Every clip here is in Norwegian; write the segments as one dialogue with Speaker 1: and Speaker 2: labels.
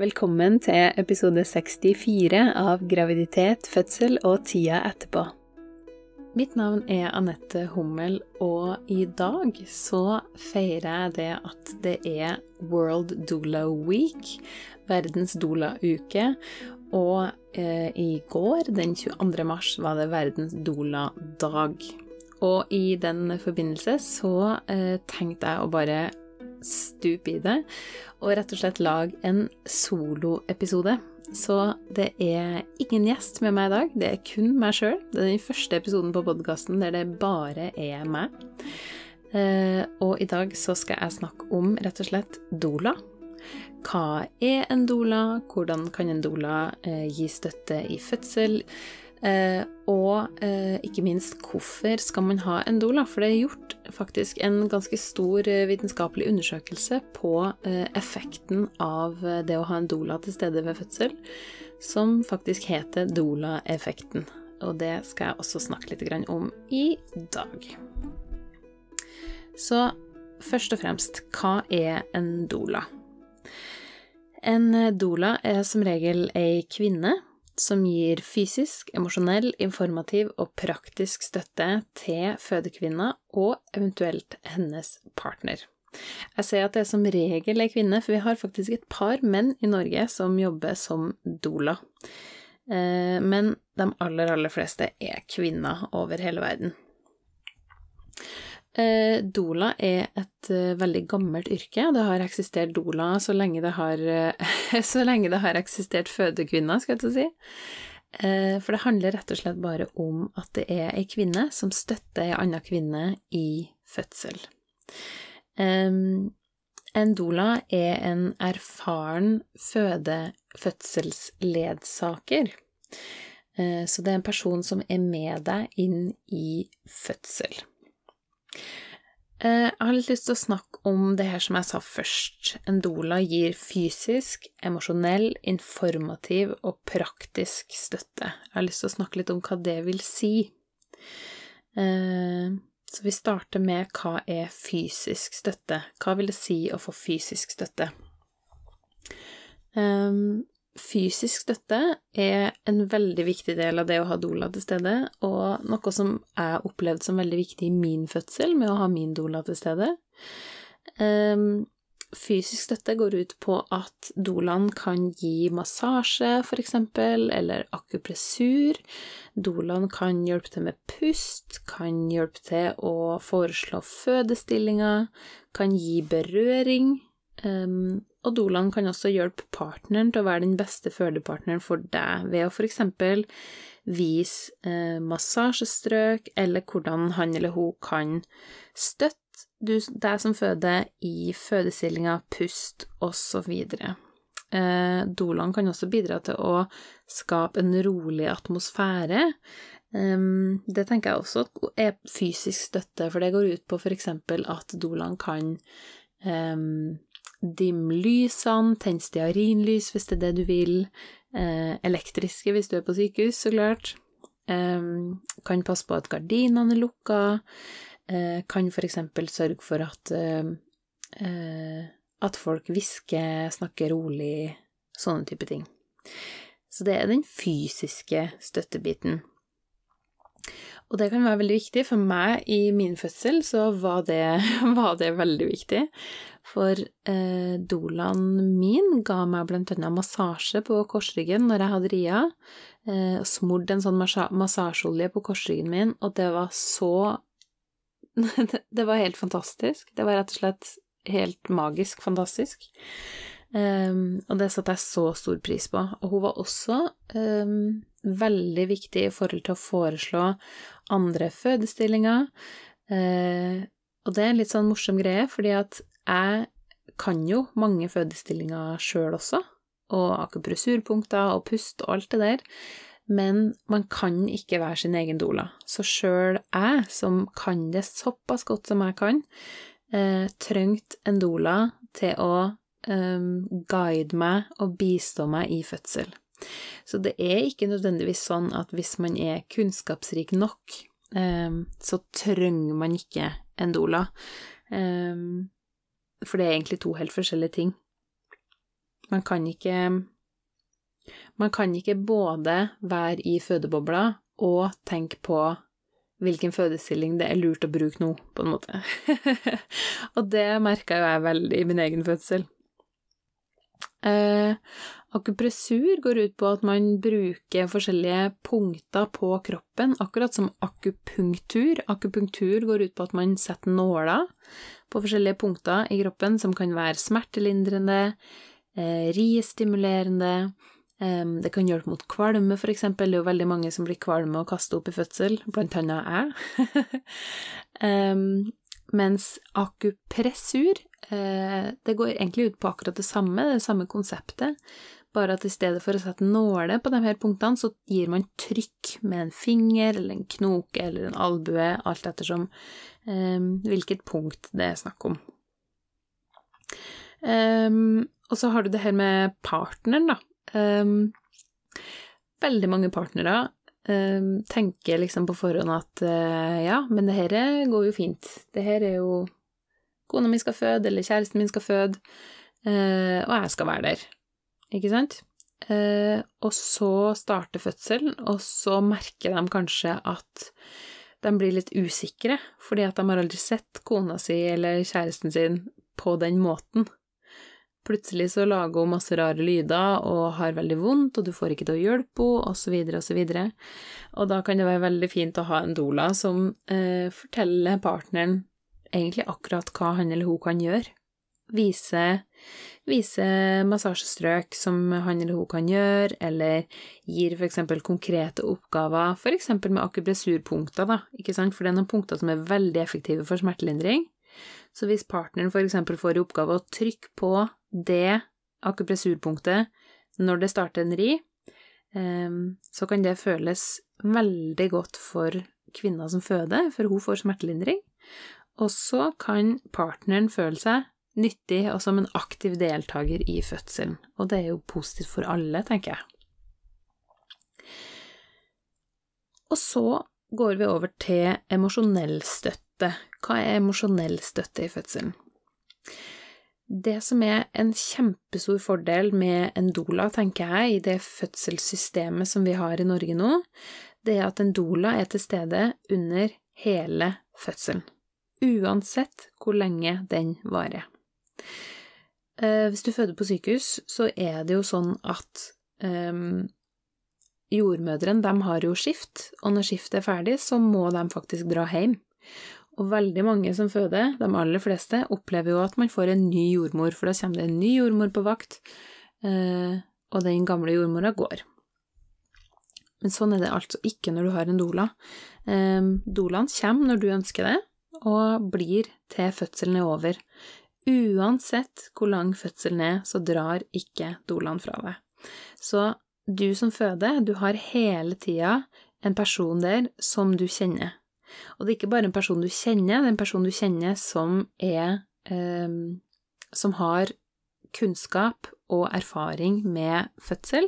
Speaker 1: Velkommen til episode 64 av Graviditet, fødsel og tida etterpå. Mitt navn er Anette Hummel, og i dag så feirer jeg det at det er World Doula Week, verdens doula-uke, og eh, i går, den 22. mars, var det verdens doula-dag. Og i den forbindelse så eh, tenkte jeg å bare stupe i det, og rett og slett lage en soloepisode. Så det er ingen gjest med meg i dag, det er kun meg sjøl. Det er den første episoden på podkasten der det bare er meg. Eh, og i dag så skal jeg snakke om rett og slett doula. Hva er en doula? Hvordan kan en doula eh, gi støtte i fødsel? Eh, og eh, ikke minst, hvorfor skal man ha en doula? For det er gjort faktisk en ganske stor eh, vitenskapelig undersøkelse på eh, effekten av eh, det å ha en doula til stede ved fødsel, som faktisk heter doula-effekten. Og det skal jeg også snakke litt om i dag. Så først og fremst, hva er en doula? En doula er som regel ei kvinne som gir fysisk, emosjonell, informativ og praktisk støtte til fødekvinna og eventuelt hennes partner. Jeg ser at det som regel er kvinne, for vi har faktisk et par menn i Norge som jobber som doula. Eh, men de aller, aller fleste er kvinner over hele verden. Eh, doula er et uh, veldig gammelt yrke. Det har eksistert dola så lenge det har, så lenge det har eksistert fødekvinner, skal jeg til å si. For det handler rett og slett bare om at det er ei kvinne som støtter ei anna kvinne i fødsel. En dola er en erfaren fødefødselsledsaker, Så det er en person som er med deg inn i fødsel. Eh, jeg har litt lyst til å snakke om det her som jeg sa først. En doula gir fysisk, emosjonell, informativ og praktisk støtte. Jeg har lyst til å snakke litt om hva det vil si. Eh, så vi starter med hva er fysisk støtte? Hva vil det si å få fysisk støtte? Fysisk støtte er en veldig viktig del av det å ha doula til stede, og noe som jeg opplevde som veldig viktig i min fødsel med å ha min doula til stede. Um, fysisk støtte går ut på at doulaen kan gi massasje, for eksempel, eller akupressur. Doulaen kan hjelpe til med pust, kan hjelpe til å foreslå fødestillinger, kan gi berøring. Um, og Dolan kan også hjelpe partneren til å være den beste fødepartneren for deg, ved å for eksempel vise eh, massasjestrøk, eller hvordan han eller hun kan støtte du, deg som føder i fødestillinga, pust osv. Eh, Dolan kan også bidra til å skape en rolig atmosfære. Um, det tenker jeg også er fysisk støtte, for det går ut på for eksempel at Dolan kan um, Dim lysene, tenn stearinlys hvis det er det du vil. Eh, elektriske hvis du er på sykehus, så klart. Eh, kan passe på at gardinene er lukka. Eh, kan eksempel sørge for at eh, eh, at folk hvisker, snakker rolig, sånne type ting. Så det er den fysiske støttebiten. Og det kan være veldig viktig. For meg i min fødsel så var det, var det veldig viktig. For eh, dolaen min ga meg blant annet massasje på korsryggen når jeg hadde ria. Eh, smurt en sånn massasjeolje på korsryggen min, og det var så Det var helt fantastisk. Det var rett og slett helt magisk fantastisk. Um, og det satte jeg så stor pris på. Og hun var også um, veldig viktig i forhold til å foreslå andre fødestillinger. Uh, og det er en litt sånn morsom greie, fordi at jeg kan jo mange fødestillinger sjøl også, og akupressurpunkter og pust og alt det der, men man kan ikke være sin egen doula. Så sjøl jeg, som kan det såpass godt som jeg kan, eh, trengte en doula til å eh, guide meg og bistå meg i fødsel. Så det er ikke nødvendigvis sånn at hvis man er kunnskapsrik nok, eh, så trenger man ikke en doula. Um, for det er egentlig to helt forskjellige ting. Man kan ikke Man kan ikke både være i fødebobla og tenke på hvilken fødestilling det er lurt å bruke nå, på en måte. og det merka jo jeg veldig i min egen fødsel. Eh, akupressur går ut på at man bruker forskjellige punkter på kroppen, akkurat som akupunktur. Akupunktur går ut på at man setter nåler på forskjellige punkter i kroppen som kan være smertelindrende, eh, riestimulerende, det kan hjelpe mot kvalme, for eksempel. Det er jo veldig mange som blir kvalme og kaster opp i fødsel, blant annet jeg. mens akupressur, eh, det går egentlig ut på akkurat det samme, det samme konseptet, bare at i stedet for å sette nåle på de her punktene, så gir man trykk med en finger eller en knoke eller en albue, alt ettersom hvilket punkt det er snakk om. og så har du det her med partneren, da. Veldig mange partnere tenker liksom på forhånd at ja, men det her går jo fint. Det her er jo kona mi skal føde, eller kjæresten min skal føde, uh, og jeg skal være der. Ikke sant? Uh, og så starter fødselen, og så merker de kanskje at de blir litt usikre, fordi at de har aldri sett kona si eller kjæresten sin på den måten. Plutselig så lager hun masse rare lyder og har veldig vondt, og du får ikke til å hjelpe henne, osv., osv. Og da kan det være veldig fint å ha en doula som eh, forteller partneren egentlig akkurat hva han eller hun kan gjøre. Vise, vise massasjestrøk som han eller hun kan gjøre, eller gir eksempel konkrete oppgaver, eksempel med akupressurpunkter, da, ikke sant, for det er noen punkter som er veldig effektive for smertelindring. Så hvis partneren eksempel får i oppgave å trykke på det akupressurpunktet når det starter en ri, ehm, så kan det føles veldig godt for kvinna som føder, for hun får smertelindring. Og så kan partneren føle seg nyttig og som en aktiv deltaker i fødselen. Og det er jo positivt for alle, tenker jeg. Og så går vi over til emosjonell støtte. Hva er emosjonell støtte i fødselen? Det som er en kjempestor fordel med en doula, tenker jeg, i det fødselssystemet som vi har i Norge nå, det er at en doula er til stede under hele fødselen. Uansett hvor lenge den varer. Eh, hvis du føder på sykehus, så er det jo sånn at um, jordmødrene, de har jo skift, og når skiftet er ferdig, så må de faktisk dra hjem. Og veldig mange som føder, de aller fleste, opplever jo at man får en ny jordmor, for da kommer det en ny jordmor på vakt, eh, og den gamle jordmora går. Men sånn er det altså ikke når du har en doula. Eh, Dolaen kommer når du ønsker det, og blir til fødselen er over. Uansett hvor lang fødselen er, så drar ikke Dolan fra deg. Så du som føder, du har hele tida en person der som du kjenner. Og det er ikke bare en person du kjenner, det er en person du kjenner som er eh, Som har kunnskap og erfaring med fødsel,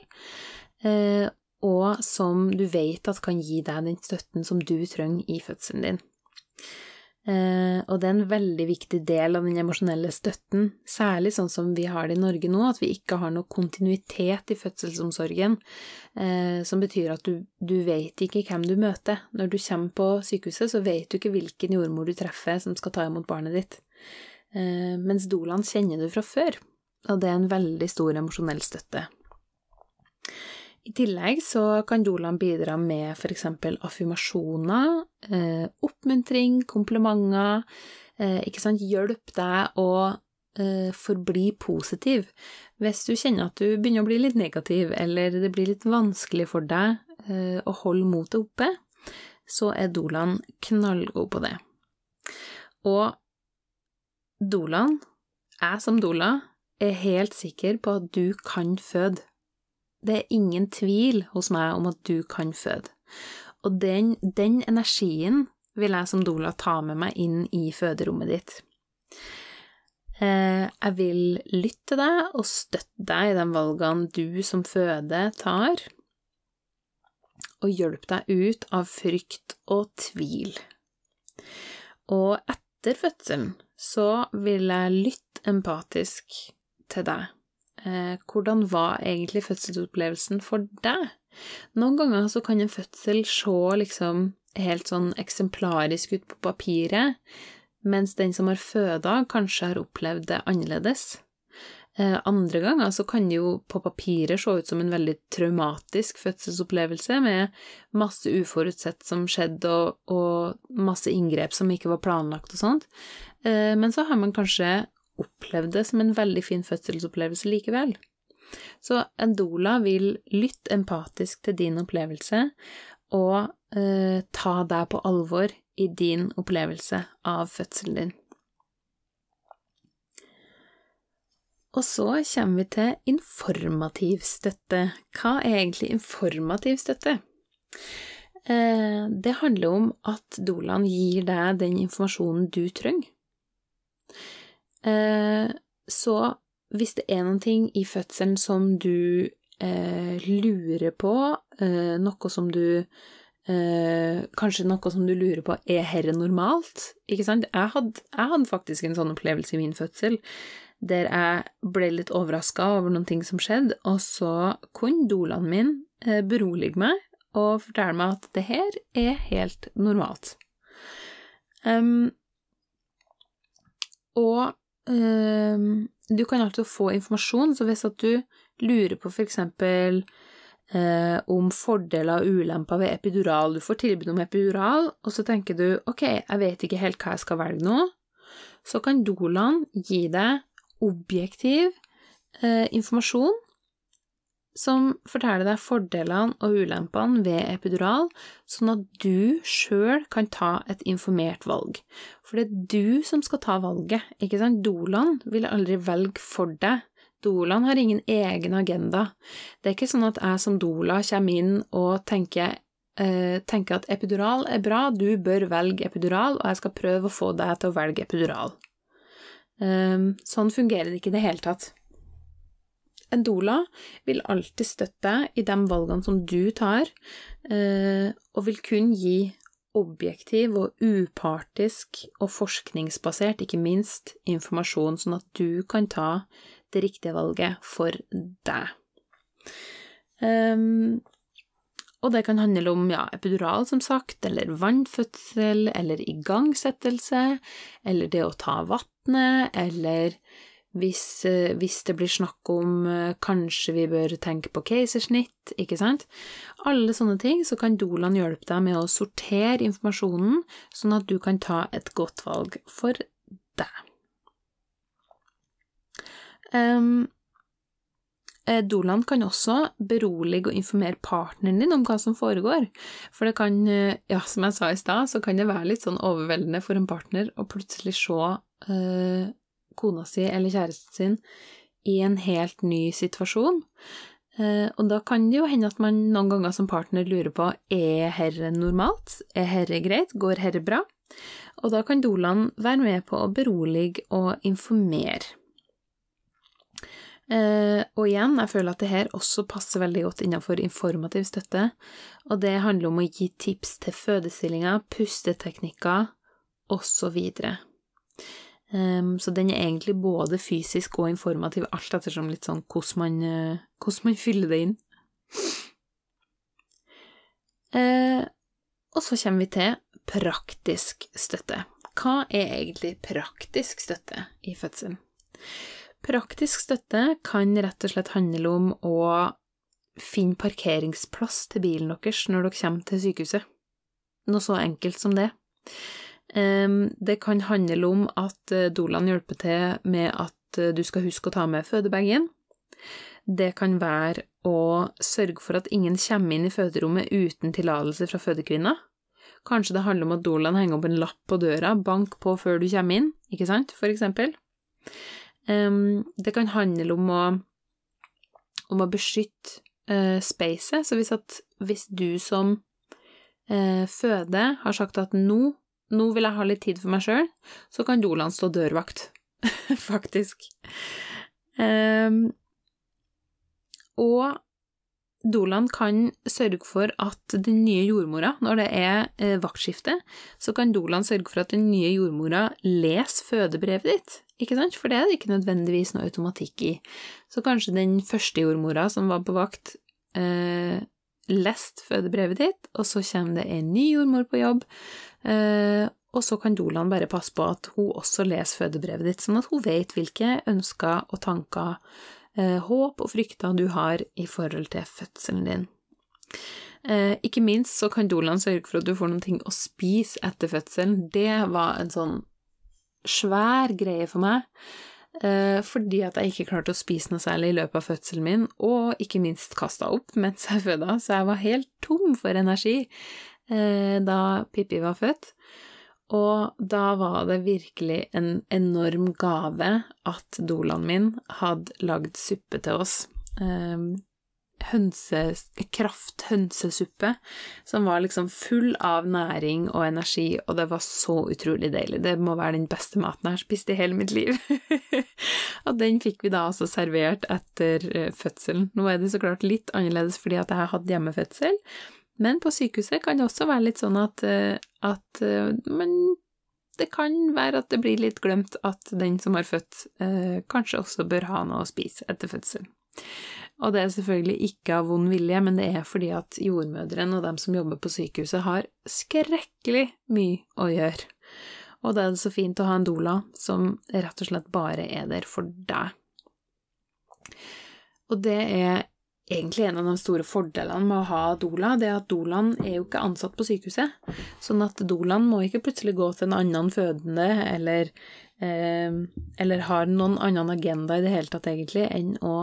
Speaker 1: eh, og som du vet at kan gi deg den støtten som du trenger i fødselen din. Eh, og det er en veldig viktig del av den emosjonelle støtten, særlig sånn som vi har det i Norge nå, at vi ikke har noe kontinuitet i fødselsomsorgen, eh, som betyr at du, du vet ikke hvem du møter. Når du kommer på sykehuset, så vet du ikke hvilken jordmor du treffer som skal ta imot barnet ditt, eh, mens dolan kjenner du fra før, og det er en veldig stor emosjonell støtte. I tillegg så kan Dolan bidra med eksempel affirmasjoner, eh, oppmuntring, komplimenter, eh, ikke sant, hjelp deg å eh, forbli positiv. Hvis du kjenner at du begynner å bli litt negativ, eller det blir litt vanskelig for deg å holde motet oppe, så er Dolan knallgod på det. Og Dolan, jeg som Dola, er helt sikker på at du kan føde det er ingen tvil hos meg om at du kan føde. Og den, den energien vil jeg som doula ta med meg inn i føderommet ditt. Eh, jeg vil lytte til deg og støtte deg i de valgene du som føde tar, og hjelpe deg ut av frykt og tvil. Og etter fødselen så vil jeg lytte empatisk til deg hvordan var egentlig fødselsopplevelsen for deg? Noen ganger så kan en fødsel se liksom helt sånn eksemplarisk ut på papiret, mens den som har føda, kanskje har opplevd det annerledes. Eh, andre ganger så kan det jo på papiret se ut som en veldig traumatisk fødselsopplevelse, med masse uforutsett som skjedde, og, og masse inngrep som ikke var planlagt og sånt. Eh, men så har man kanskje opplevd det som en veldig fin fødselsopplevelse likevel. Så en doula vil lytte empatisk til din opplevelse og eh, ta deg på alvor i din opplevelse av fødselen din. Og så kommer vi til informativ støtte. Hva er egentlig informativ støtte? Eh, det handler om at doulaen gir deg den informasjonen du trenger. Eh, så hvis det er noe i fødselen som du eh, lurer på, noe som du Kanskje noe som du lurer på er herre normalt? Ikke sant? Jeg hadde, jeg hadde faktisk en sånn opplevelse i min fødsel der jeg ble litt overraska over noen ting som skjedde, og så kunne dolaen min eh, berolige meg og fortelle meg at det her er helt normalt. Um, og du kan alltid få informasjon, så hvis at du lurer på for eksempel eh, om fordeler og ulemper ved epidural, du får tilbud om epidural, og så tenker du ok, jeg vet ikke helt hva jeg skal velge nå, så kan Dolan gi deg objektiv eh, informasjon som forteller deg fordelene og ulempene ved epidural, sånn at du sjøl kan ta et informert valg. For det er du som skal ta valget, ikke sant? Dolan vil aldri velge for deg. Dolan har ingen egen agenda. Det er ikke sånn at jeg som dola kommer inn og tenker, eh, tenker at epidural er bra, du bør velge epidural, og jeg skal prøve å få deg til å velge epidural. Ehm, sånn fungerer det ikke i det hele tatt. En doula vil alltid støtte deg i de valgene som du tar, eh, og vil kun gi objektiv og upartisk og forskningsbasert, ikke minst, informasjon, sånn at du kan ta det riktige valget for deg. Um, og det kan handle om ja, epidural, som sagt, eller vannfødsel, eller igangsettelse, eller det å ta vannet, eller hvis, eh, hvis, det blir snakk om eh, kanskje vi bør tenke på keisersnitt, ikke sant? Alle sånne ting, så kan Dolan hjelpe deg med å sortere informasjonen, sånn at du kan ta et godt valg for deg. Um, Dolan kan også berolige og informere partneren din om hva som foregår, for det kan, ja, som jeg sa i stad, så kan det være litt sånn overveldende for en partner å plutselig se uh, kona si eller kjæresten sin i en helt ny situasjon. Uh, og da kan det jo hende at man noen ganger som partner lurer på er herre normalt, er herre greit, går herre bra? Og da kan dolan være med på å berolige og informere. Eh, og igjen, jeg føler at det her også passer veldig godt innenfor informativ støtte, og det handler om å gi tips til fødestillinger, pusteteknikker osv. Um, så den er egentlig både fysisk og informativ, alt ettersom litt sånn hvordan man, uh, hvordan man fyller det inn. Uh, og så kommer vi til praktisk støtte. Hva er egentlig praktisk støtte i fødselen? Praktisk støtte kan rett og slett handle om å finne parkeringsplass til bilen deres når dere kommer til sykehuset. Noe så enkelt som det. Det kan handle om at eh, Dolan hjelper til med at eh, du skal huske å ta med fødebagen. Det kan være å sørge for at ingen kommer inn i føderommet uten tillatelse fra fødekvinna. Kanskje det handler om at Dolan henger opp en lapp på døra, bank på før du kommer inn, ikke sant, for eksempel. Det kan handle om å, om å beskytte uh, spacet. Så hvis, at, hvis du som føde har sagt at nå, nå vil jeg ha litt tid for meg sjøl, så kan Dolan stå dørvakt, faktisk. Um, og Dolan kan sørge for at den nye jordmora, når det er eh, vaktskifte, så kan Dolan sørge for at den nye jordmora leser fødebrevet ditt, ikke sant, for det er det ikke nødvendigvis noe automatikk i. Så kanskje den første jordmora som var på vakt, eh, leste fødebrevet ditt, og så kommer det en ny jordmor på jobb, eh, og så kan Dolan bare passe på at hun også leser fødebrevet ditt, sånn at hun vet hvilke ønsker og tanker eh, håp og frykter du har i forhold til fødselen din. Eh, ikke minst så kan Dolan sørge for at du får noen ting å spise etter fødselen. Det var en sånn svær greie for meg, fordi at jeg ikke klarte å spise noe særlig i løpet av fødselen min, og ikke minst kasta opp mens jeg føda, så jeg var helt tom for energi eh, da Pippi var født. Og da var det virkelig en enorm gave at dolaen min hadde lagd suppe til oss. Hønse, krafthønsesuppe som var liksom full av næring og energi, og det var så utrolig deilig. Det må være den beste maten jeg har spist i hele mitt liv. og den fikk vi da altså servert etter eh, fødselen. Nå er det så klart litt annerledes fordi at jeg har hatt hjemmefødsel, men på sykehuset kan det også være litt sånn at, eh, at man det kan være at det blir litt glemt at den som har født, eh, kanskje også bør ha noe å spise etter fødsel. Og det er selvfølgelig ikke av vond vilje, men det er fordi at jordmødrene og dem som jobber på sykehuset, har skrekkelig mye å gjøre. Og da er det så fint å ha en doula som rett og slett bare er der for deg. Og det er egentlig en av de store fordelene med å ha doula, det er at doulaen er jo ikke ansatt på sykehuset. Sånn at doulaen må ikke plutselig gå til en annen fødende eller, eh, eller har noen annen agenda i det hele tatt, egentlig, enn å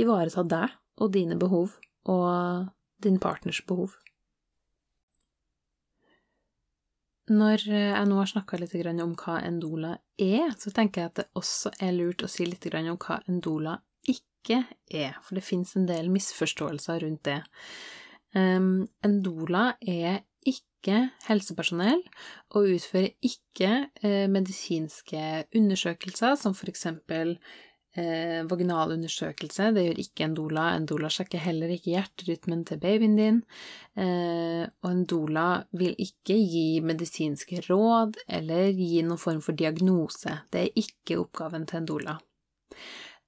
Speaker 1: ivareta deg og dine behov og din partners behov. Når jeg nå har snakka litt om hva en doula er, så tenker jeg at det også er lurt å si litt om hva en doula ikke er, for det fins en del misforståelser rundt det. En doula er ikke helsepersonell og utfører ikke eh, medisinske undersøkelser, som for eksempel eh, vaginal undersøkelse. Det gjør ikke en doula. En doula sjekker heller ikke hjerterytmen til babyen din. Eh, og en doula vil ikke gi medisinske råd eller gi noen form for diagnose. Det er ikke oppgaven til en doula.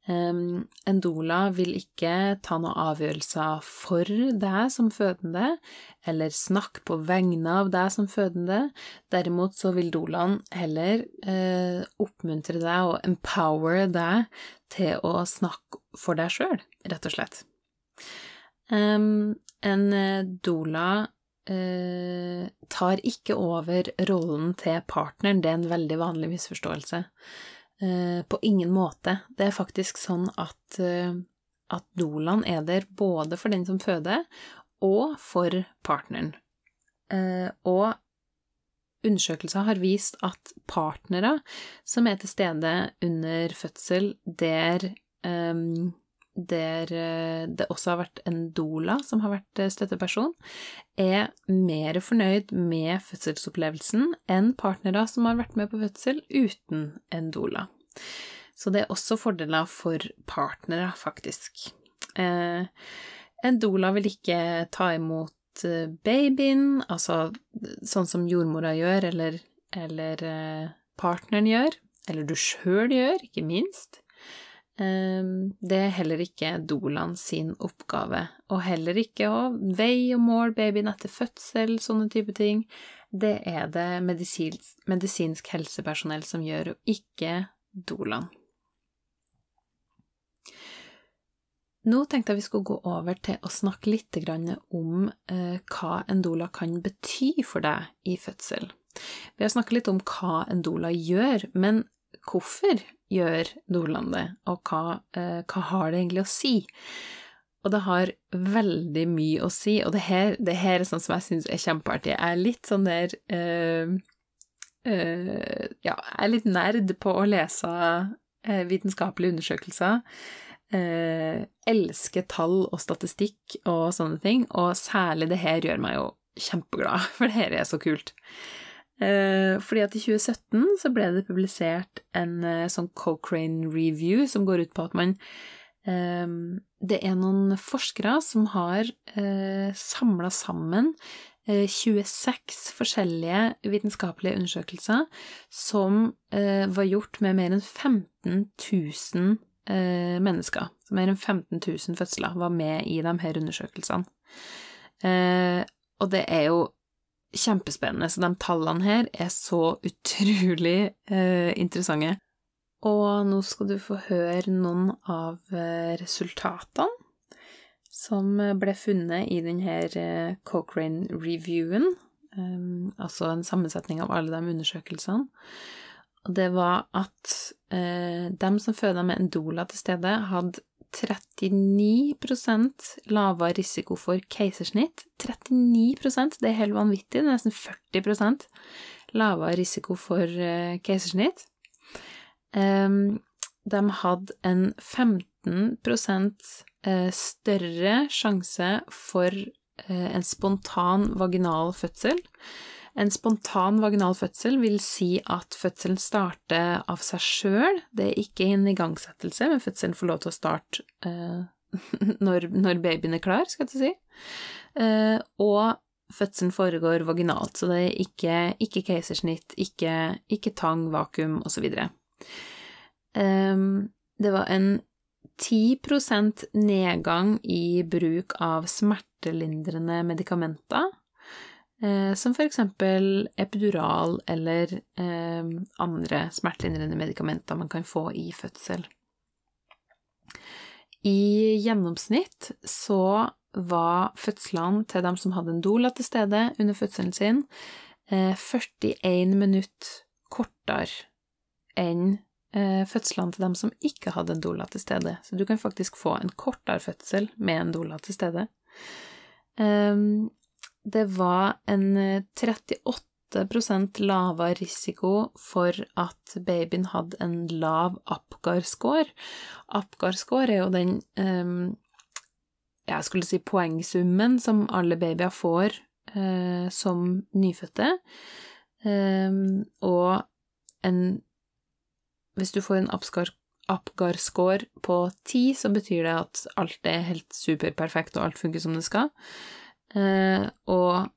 Speaker 1: En doula vil ikke ta noen avgjørelser for deg som fødende, eller snakke på vegne av deg som fødende. Derimot så vil doulaen heller eh, oppmuntre deg og empower deg til å snakke for deg sjøl, rett og slett. Um, en eh, doula eh, tar ikke over rollen til partneren, det er en veldig vanlig misforståelse. Eh, på ingen måte. Det er faktisk sånn at, eh, at dolaen er der både for den som føder, og for partneren. Eh, og undersøkelser har vist at partnere som er til stede under fødsel der um, der eh, det også har vært en doula som har vært eh, støtteperson, er mer fornøyd med fødselsopplevelsen enn partnere som har vært med på fødsel uten en doula. Så det er også fordeler for partnere, faktisk. Eh, en doula vil ikke ta imot babyen, altså sånn som jordmora gjør, eller, eller partneren gjør, eller du sjøl gjør, ikke minst. Ehm, det er heller ikke Dolan sin oppgave, og heller ikke å veie og måle babyen etter fødsel, sånne type ting. Det er det medisinsk, medisinsk helsepersonell som gjør, og ikke Dolan. Nå tenkte jeg vi skulle gå over til å snakke litt om eh, hva en doula kan bety for deg i fødsel. Vi har snakket litt om hva en doula gjør, men hvorfor gjør Nordland det, og hva, eh, hva, har det egentlig å si? Og det har veldig mye å si, og det her, det her er sånn som jeg syns er kjempeartig. Jeg er litt sånn der uh, uh, Ja, jeg er litt nerd på å lese uh, vitenskapelige undersøkelser. elsker tall og statistikk og sånne ting, og særlig det her gjør meg jo kjempeglad, for det her er så kult. Eh, fordi at i 2017 så ble det publisert en eh, sånn Cochrane review som går ut på at man eh, det er noen forskere som har samla sammen 26 forskjellige vitenskapelige undersøkelser som var gjort med mer enn 15 000 eh, mennesker. Så mer enn 15 000 fødsler var med i de her undersøkelsene. Og det er jo kjempespennende, så de tallene her er så utrolig eh, interessante. Og nå skal du få høre noen av eh, resultatene som ble funnet i denne eh, Cochrane-reviewen, um, altså en sammensetning av alle de undersøkelsene. Og det var at eh, dem som føda med en doula til stede, hadde 39% lavere risiko for keisersnitt. 39% det er helt vanvittig, det er nesten 40% lavere risiko for eh, keisersnitt. Um, de hadde en 15 Eh, større sjanse for eh, en spontan vaginal fødsel. En spontan vaginal fødsel vil si at fødselen starter av seg sjøl. Det er ikke en igangsettelse, men fødselen får lov til å starte eh, når, når, babyen er klar, skal jeg si. Eh, og fødselen foregår vaginalt, så det er ikke, ikke keisersnitt, ikke, ikke, tang, vakuum osv. Eh, det var en 10% nedgang i bruk av smertelindrende medikamenter, eh, som for eksempel epidural eller eh, andre smertelindrende medikamenter man kan få i fødsel. I gjennomsnitt så var fødslene til dem som hadde en doula til stede under fødselen sin, 41 eh, minutter kortere enn eh, fødslene til dem som ikke hadde en doula til stede. Så du kan faktisk få en kortere fødsel med en doula til stede. Det var en 38 eh, lavere risiko for at babyen hadde en lav Apgar-score. Apgar-score er jo den um, jeg skulle si poengsummen som alle babyer får uh, som nyfødte. Um, og en hvis du får en Apgar-score på ti, så betyr det at alt er helt superperfekt, og alt funker som det skal. Eh, og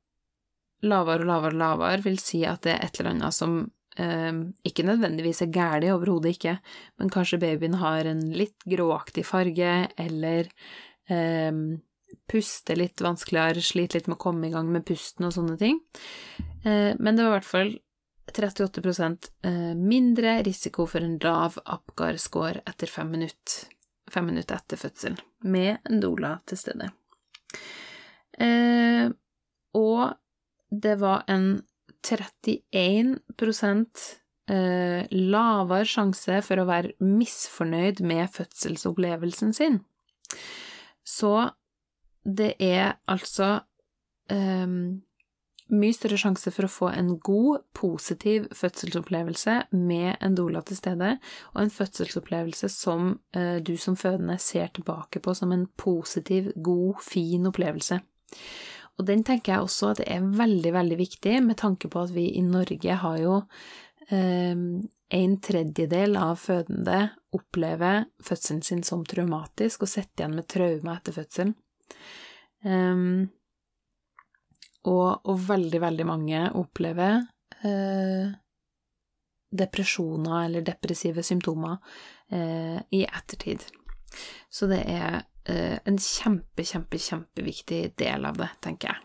Speaker 1: lavere og lavere og lavere vil si at det er et eller annet som eh, ikke nødvendigvis er galt, overhodet ikke, men kanskje babyen har en litt gråaktig farge, eller eh, puster litt vanskeligere, sliter litt med å komme i gang med pusten og sånne ting. Eh, men det var i hvert fall 38 eh, mindre risiko for en lav Apgar-score etter fem minutter, fem minutter etter fødsel, med en doula til stede. Eh, og det var en 31 eh, lavere sjanse for å være misfornøyd med fødselsopplevelsen sin. Så det er altså eh, mye større sjanse for å få en god, positiv fødselsopplevelse med en doula til stede, og en fødselsopplevelse som eh, du som fødende ser tilbake på som en positiv, god, fin opplevelse. Og den tenker jeg også at det er veldig, veldig viktig, med tanke på at vi i Norge har jo eh, en tredjedel av fødende opplever fødselen sin som traumatisk og sitter igjen med traume etter fødselen. Um, og, og veldig, veldig mange opplever eh, depresjoner eller depressive symptomer eh, i ettertid. Så det er en kjempe, kjempe, kjempeviktig del av det, tenker jeg.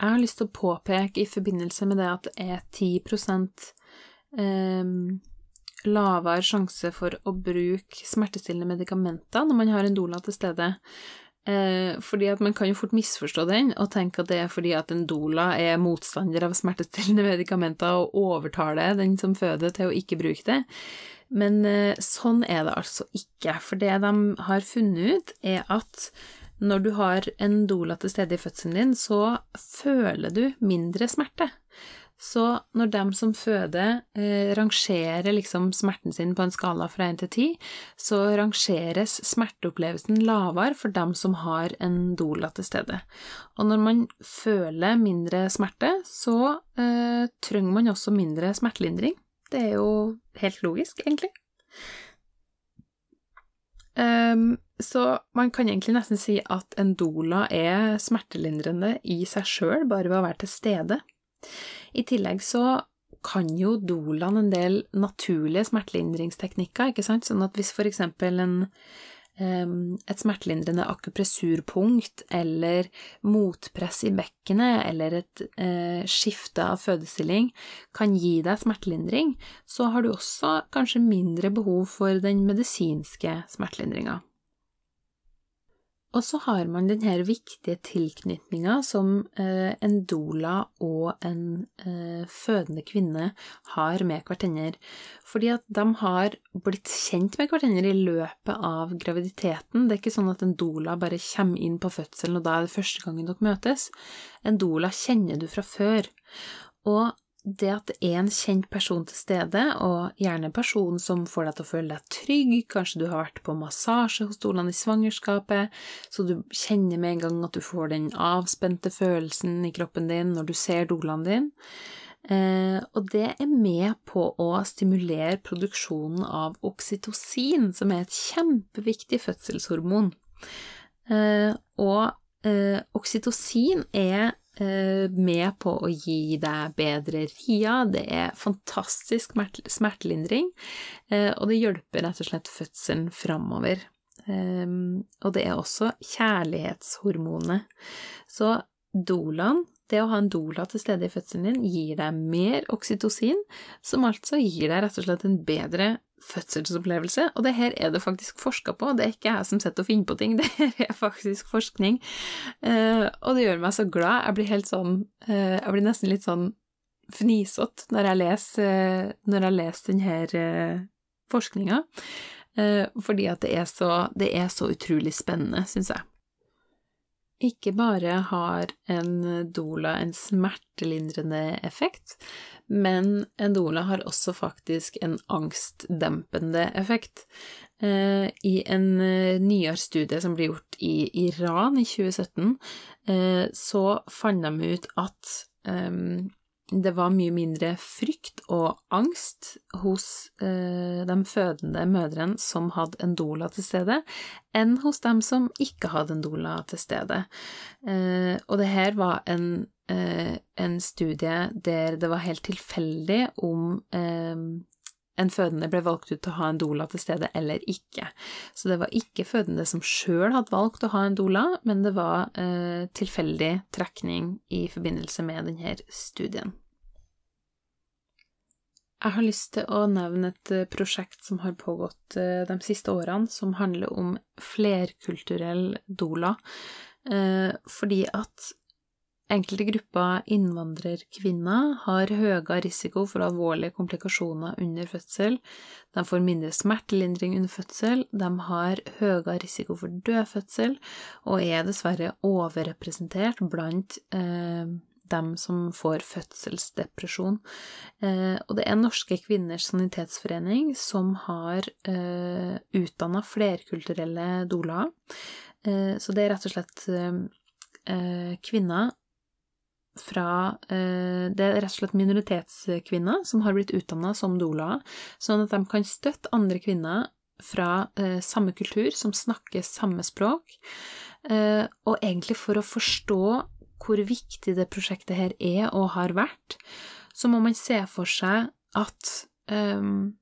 Speaker 1: Jeg har lyst til å påpeke i forbindelse med det at det er 10 eh, lavere sjanse for å bruke smertestillende medikamenter når man har en doula til stede. Eh, fordi at man kan jo fort misforstå den og tenke at det er fordi at en doula er motstander av smertestillende medikamenter og overtaler den som føder til å ikke bruke det. Men eh, sånn er det altså ikke. For det de har funnet ut, er at når du har en doula til stede i fødselen din, så føler du mindre smerte. Så når dem som føder eh, rangerer liksom smerten sin på en skala fra 1 til 10, så rangeres smerteopplevelsen lavere for dem som har en doula til stede. Og når man føler mindre smerte, så eh, trenger man også mindre smertelindring. Det er jo helt logisk, egentlig. Um, så man kan egentlig nesten si at en doula er smertelindrende i seg sjøl, bare ved å være til stede. I tillegg så kan jo doulaen en del naturlige smertelindringsteknikker, ikke sant, sånn at hvis for eksempel en et smertelindrende akupressurpunkt eller motpress i bekkenet eller et eh, skifte av fødestilling kan gi deg smertelindring, så har du også kanskje mindre behov for den medisinske smertelindringa. Og så har man denne viktige tilknytninga som eh, en doula og en eh, fødende kvinne har med hverandre, fordi at de har blitt kjent med hverandre i løpet av graviditeten. Det er ikke sånn at en doula bare kommer inn på fødselen, og da er det første gangen dere møtes. En doula kjenner du fra før. Og det at det er en kjent person til stede, og gjerne en person som får deg til å føle deg trygg, kanskje du har vært på massasje hos dolene i svangerskapet, så du kjenner med en gang at du får den avspente følelsen i kroppen din når du ser dolene din. Eh, og det er med på å stimulere produksjonen av oksytocin, som er et kjempeviktig fødselshormon. Eh, og eh, oksytocin er med på å gi deg bedre ria. Det er fantastisk smertelindring, eh, og det hjelper rett og slett fødselen framover. Ehm, og det er også kjærlighetshormonet. Så dolaen, det å ha en dola til stede i fødselen din, gir deg mer oksytocin, som altså gir deg rett og slett en bedre fødselsopplevelse, og det her er det faktisk forska på, det er ikke jeg som sitter og finner på ting, det her er faktisk forskning, uh, og det gjør meg så glad, jeg blir helt sånn, uh, jeg blir nesten litt sånn fnisete når jeg leser, når jeg leser denne forskninga, fordi at det er, så, det er så utrolig spennende, syns jeg. Ikke bare har en doula en smertelindrende effekt, men en doula har også faktisk en angstdempende effekt. Eh, I en eh, nyere studie som ble gjort i Iran i 2017, eh, så fant de ut at det var mye mindre frykt og angst hos eh, de fødende mødrene som hadde en doula til stede, enn hos dem som ikke hadde en doula til stede. Eh, og det her var en, eh, en, studie der det var helt tilfeldig om eh, en fødende ble valgt ut til å ha en doula til stede eller ikke. Så det var ikke fødende som sjøl hadde valgt å ha en doula, men det var eh, tilfeldig trekning i forbindelse med denne studien. Jeg har lyst til å nevne et eh, prosjekt som har pågått eh, de siste årene, som handler om flerkulturell doula, eh, fordi at Enkelte grupper innvandrerkvinner har høyere risiko for alvorlige komplikasjoner under fødsel, de får mindre smertelindring under fødsel, de har høyere risiko for dødfødsel og er dessverre overrepresentert blant eh, dem som får fødselsdepresjon. Eh, og det er Norske kvinners sanitetsforening som har eh, utdanna flerkulturelle doulaer. Eh, så det er rett og slett kvinner fra Det er rett og slett minoritetskvinner som har blitt utdanna som doulaer, sånn at de kan støtte andre kvinner fra samme kultur, som snakker samme språk, og egentlig for å forstå hvor viktig det prosjektet her er og har vært, så må man se for seg at um,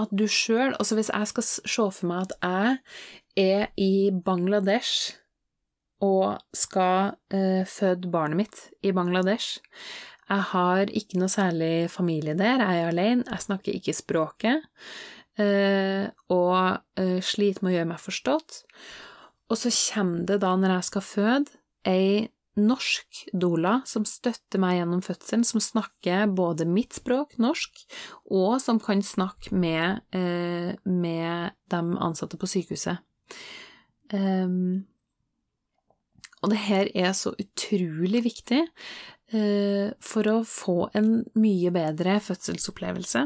Speaker 1: at du sjøl Altså, hvis jeg skal se for meg at jeg er i Bangladesh og skal uh, føde barnet mitt i Bangladesh. Jeg har ikke noe særlig familie der, jeg er alene, jeg snakker ikke språket, uh, og uh, sliter med å gjøre meg forstått. Og så kommer det da, når jeg skal føde, ei norsk doula som støtter meg gjennom fødselen, som snakker både mitt språk, norsk, og som kan snakke med, eh, med de ansatte på sykehuset. Um, og det her er så utrolig viktig eh, for å få en mye bedre fødselsopplevelse.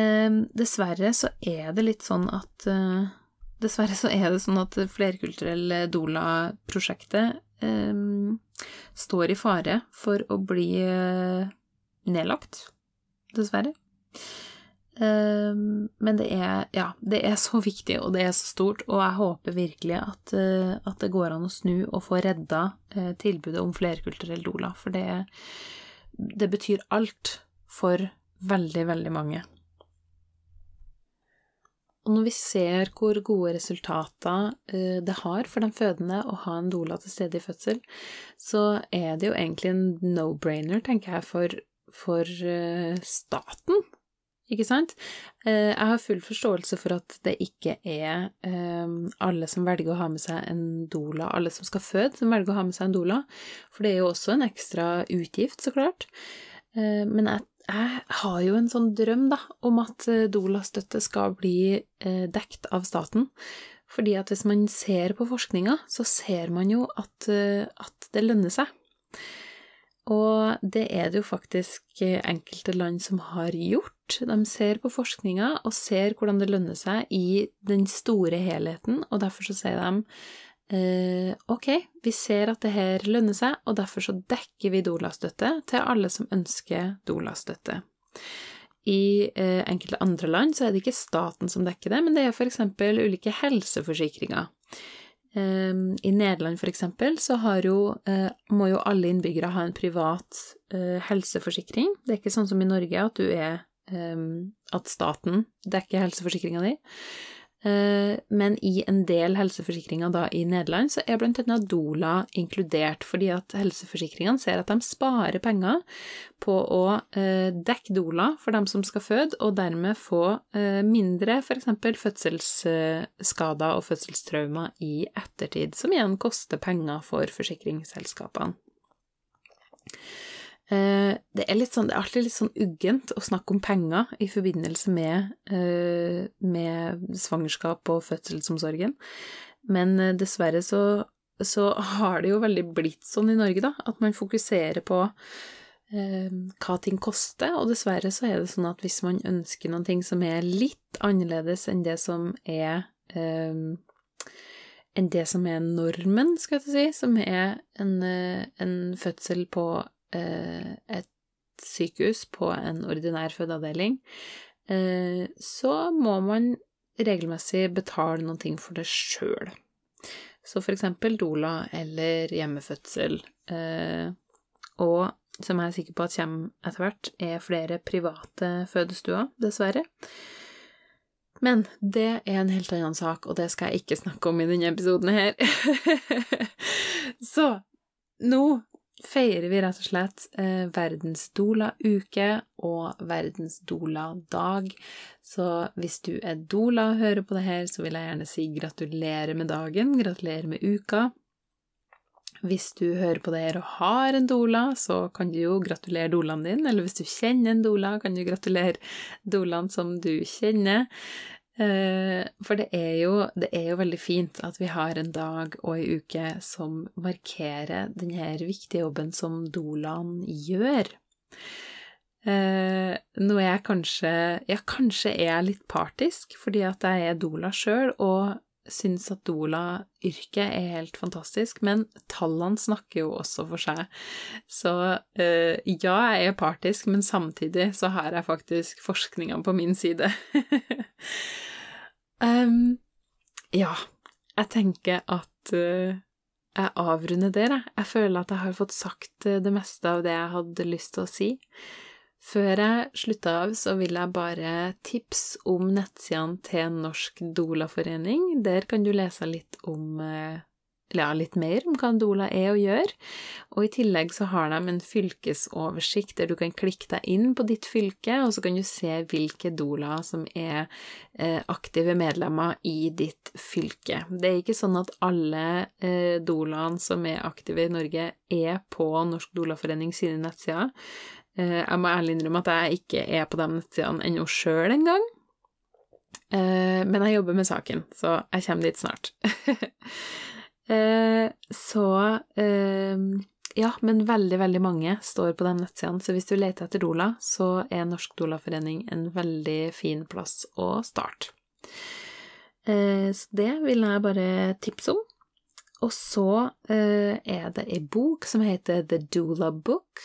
Speaker 1: Eh, dessverre så er det litt sånn at eh, Dessverre så er det sånn at flerkulturelle doula-prosjektet står i fare for å bli nedlagt. Dessverre. Ehm, men det er, ja, det er så viktig, og det er så stort, og jeg håper virkelig at, eh, at det går an å snu og få redda eh, tilbudet om flerkulturell doula, for det, det betyr alt for veldig, veldig mange. Og når vi ser hvor gode resultater eh, det har for den fødende å ha en doula til stede i fødsel, så er det jo egentlig en no-brainer, tenker jeg, for, for staten ikke sant? Eh, jeg har full forståelse for at det ikke er eh, alle som velger å ha med seg en doula, alle som skal føde, som velger å ha med seg en doula, for det er jo også en ekstra utgift, så klart. Eh, men jeg, jeg har jo en sånn drøm, da, om at doula-støtte skal bli dekt av staten. Fordi at hvis man ser på forskninga, så ser man jo at, at det lønner seg. Og det er det jo faktisk enkelte land som har gjort. De ser på forskninga og ser hvordan det lønner seg i den store helheten, og derfor så sier de eh, ok, vi ser at det her lønner seg, og derfor så dekker vi dolastøtte til alle som ønsker dolastøtte. I eh, enkelte andre land så er det ikke staten som dekker det, men det er eksempel ulike helseforsikringer. Eh, I Nederland eksempel så jo, eh, må jo alle innbyggere ha en privat eh, helseforsikring. Det er ikke sånn som i Norge at du er ehm, at staten dekker helseforsikringa di. Eh, men i en del helseforsikringer da i Nederland så er annet Dola inkludert, fordi at helseforsikringene ser at de sparer penger på å eh, dekke Dola for dem som skal føde, og dermed få eh, mindre f.eks. fødselsskader og fødselstraumer i ettertid, som igjen koster penger for forsikringsselskapene. Eh, det er, sånn, det er alltid litt sånn uggent å snakke om penger i forbindelse med, eh, med svangerskap og fødselsomsorgen, men eh, dessverre så, så, har det jo veldig blitt sånn i Norge, da, at man fokuserer på hva ting koster, og dessverre så er det sånn at hvis man ønsker noen ting som er litt annerledes enn det som er enn det som er normen, skal jeg si, som er en, en fødsel på et sykehus på en ordinær fødeavdeling, eh, så må man regelmessig betale noen ting for det sjøl. Så for eksempel Dola eller hjemmefødsel. Eh, og som jeg er sikker på at kommer etter hvert, er flere private fødestuer, dessverre. Men det er en helt annen sak, og det skal jeg ikke snakke om i denne episoden her. Så nå feirer vi rett og slett eh, verdens doula-uke og verdens doula-dag. Så hvis du er doula og hører på det her, så vil jeg gjerne si gratulerer med dagen, gratulerer med uka. Hvis du hører på det her og har en doula, så kan du jo gratulere doulaen din, eller hvis du kjenner en doula, kan du gratulere doulaen som du kjenner. Eh, for det er, jo, det er, jo, veldig fint at vi har en dag og ei uke som markerer denne viktige jobben som Dolan gjør. Eh, nå er jeg kanskje Ja, kanskje er jeg litt partisk, fordi at jeg er Dola sjøl og syns at Dola-yrket er helt fantastisk, men tallene snakker jo også for seg. Så uh, ja, jeg er partisk, men samtidig så har jeg faktisk forskninga på min side. um, ja, jeg tenker at uh, jeg avrunder der, jeg. Jeg føler at jeg har fått sagt eh, det meste av det jeg hadde lyst til å si. Før jeg slutter av, så vil jeg bare tipse om nettsidene til Norsk Dolaforening. Der kan du lese litt om eh, ja, litt mer om hva en doula er og gjør. Og i tillegg så har de en fylkesoversikt der du kan klikke deg inn på ditt fylke, og så kan du se hvilke doulaer som er eh, aktive medlemmer i ditt fylke. Det er ikke sånn at alle doulaene som er aktive i Norge, er på Norsk Dolaforening sine nettsider. Eh, jeg må ærlig innrømme at jeg ikke er på de nettsidene ennå sjøl engang. Eh, men jeg jobber med saken, så jeg kommer dit snart. Eh, så ja, men veldig, veldig mange står på de nettsidene, så hvis du leter etter Dola, så er Norsk Dolaforening en veldig fin plass å starte. Så det vil jeg bare tipse om. Og så er det ei bok som heter The Doula Book,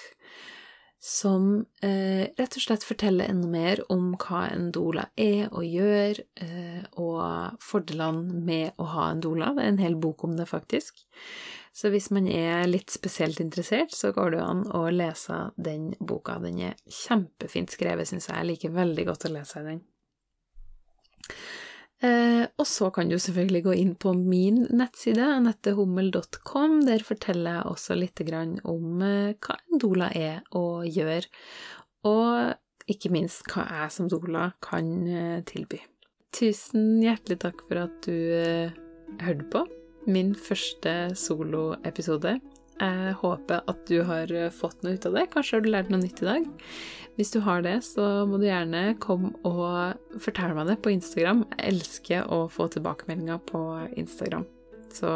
Speaker 1: som eh, rett og slett forteller enda mer om hva en doula er og gjør, eh, og fordelene med å ha en doula. Det er en hel bok om det, faktisk. Så hvis man er litt spesielt interessert, så går det an å lese den boka. Den er kjempefint skrevet, syns jeg. Jeg liker veldig godt å lese den. Eh, og så kan du selvfølgelig gå inn på min nettside, anettehummel.com. Der forteller jeg også litt om eh, hva en doula er og gjør, og ikke minst hva jeg som doula kan eh, tilby. Tusen hjertelig takk for at du hørte på min første soloepisode. Jeg håper at du har eh, fått noe ut av det. Kanskje har du lært noe nytt i dag. Hvis du har det, så må du gjerne komme og fortelle meg det på Instagram. Jeg elsker å få tilbakemeldinger på Instagram. Så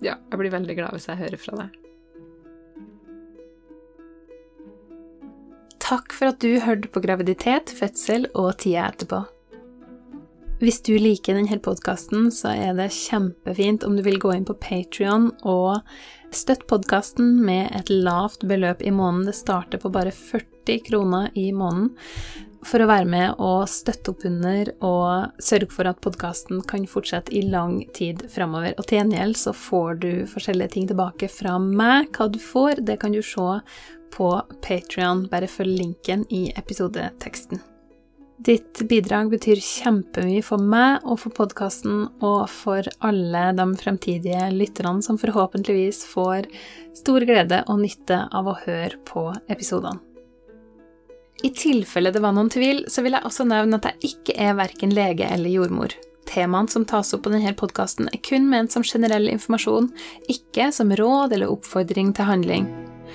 Speaker 1: ja, jeg blir veldig glad hvis jeg hører fra deg. Takk for at du hørte på graviditet, fødsel og tida etterpå. Hvis du liker denne podkasten, så er det kjempefint om du vil gå inn på Patrion og støtte podkasten med et lavt beløp i måneden. Det starter på bare 40 kroner i måneden for å være med og støtte opp under og sørge for at podkasten kan fortsette i lang tid framover. Og til gjengjeld så får du forskjellige ting tilbake fra meg. Hva du får, det kan du se på Patrion. Bare følg linken i episodeteksten. Ditt bidrag betyr kjempemye for meg og for podkasten og for alle de fremtidige lytterne som forhåpentligvis får stor glede og nytte av å høre på episodene. I tilfelle det var noen tvil, så vil jeg også nevne at jeg ikke er verken lege eller jordmor. Temaene som tas opp på denne podkasten, er kun ment som generell informasjon, ikke som råd eller oppfordring til handling.